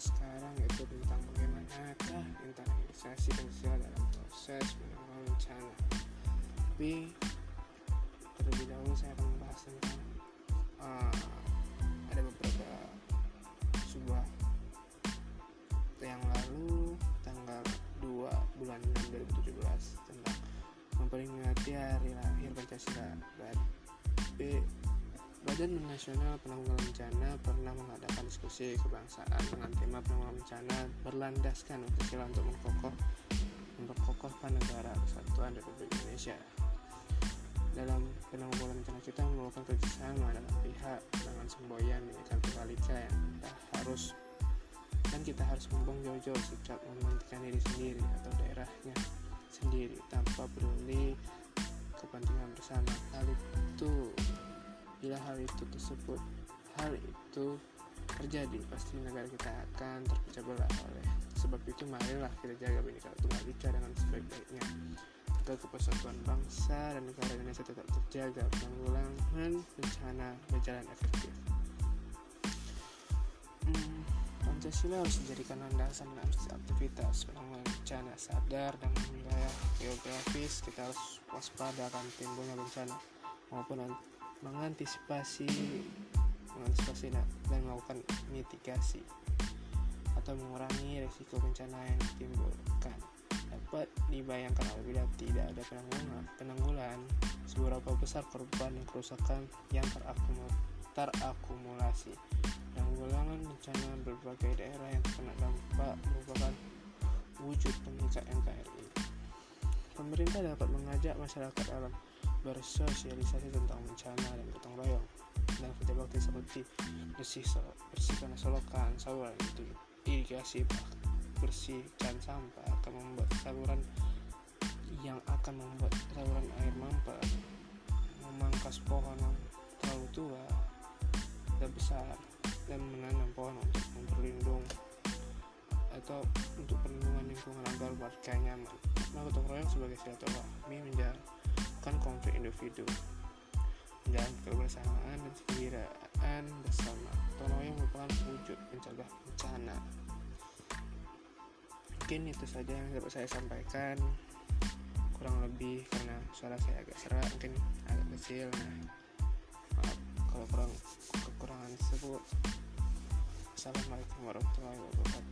sekarang yaitu tentang bagaimanakah internalisasi Pancasila dalam proses penanggulangan bencana Tapi terlebih dahulu saya akan membahas tentang uh, ada beberapa sebuah yang lalu tanggal 2 bulan 6 2017 tentang memperingati hari lahir Pancasila. Dan Badan Nasional Penanggulangan Bencana diskusi kebangsaan dengan tema penanggulangan bencana berlandaskan Pancasila untuk mengkokoh memperkokohkan negara kesatuan Republik Indonesia. Dalam penanggulangan bencana kita memerlukan kerjasama dalam pihak dengan semboyan minikan Tunggalika yang kita harus dan kita harus membuang jauh-jauh sikap mementingkan diri sendiri atau daerahnya sendiri tanpa peduli kepentingan bersama. Hal itu bila hal itu tersebut hal itu terjadi pasti negara kita akan terpecah belah oleh sebab itu marilah kita jaga Bhinneka Tunggal Ika dengan sebaik-baiknya. Agar kepersatuan bangsa dan negara Indonesia tetap terjaga penanggulangan bencana berjalan efektif. Hmm, Pancasila harus dijadikan landasan dalam aktivitas penanggulangan bencana sadar dan wilayah geografis. Kita harus waspada akan timbulnya bencana maupun mengantisipasi mengantisipasi dan melakukan mitigasi atau mengurangi risiko bencana yang ditimbulkan. Dapat dibayangkan apabila tidak ada penanggulangan penanggulan seberapa besar korban dan kerusakan yang terakumulasi. Penanggulangan bencana berbagai daerah yang terkena dampak merupakan wujud pengikat NKRI pemerintah dapat mengajak masyarakat dalam bersosialisasi tentang bencana dan gotong royong dan kerja bakti seperti bersih bersihkan solokan saluran itu irigasi bersihkan sampah akan membuat saluran yang akan membuat saluran air mampet memangkas pohon yang terlalu tua dan besar dan menanam pohon untuk memperlindung atau untuk perlindungan lingkungan agar warga nyaman. Nah, gotong royong sebagai silaturahmi menjadi bukan konflik individu dan kebersamaan dan kegembiraan bersama. Yang merupakan wujud mencegah bencana. Mungkin itu saja yang dapat saya sampaikan. Kurang lebih karena suara saya agak serak mungkin agak kecil. Nah maaf kalau kurang kekurangan tersebut. Assalamualaikum warahmatullahi wabarakatuh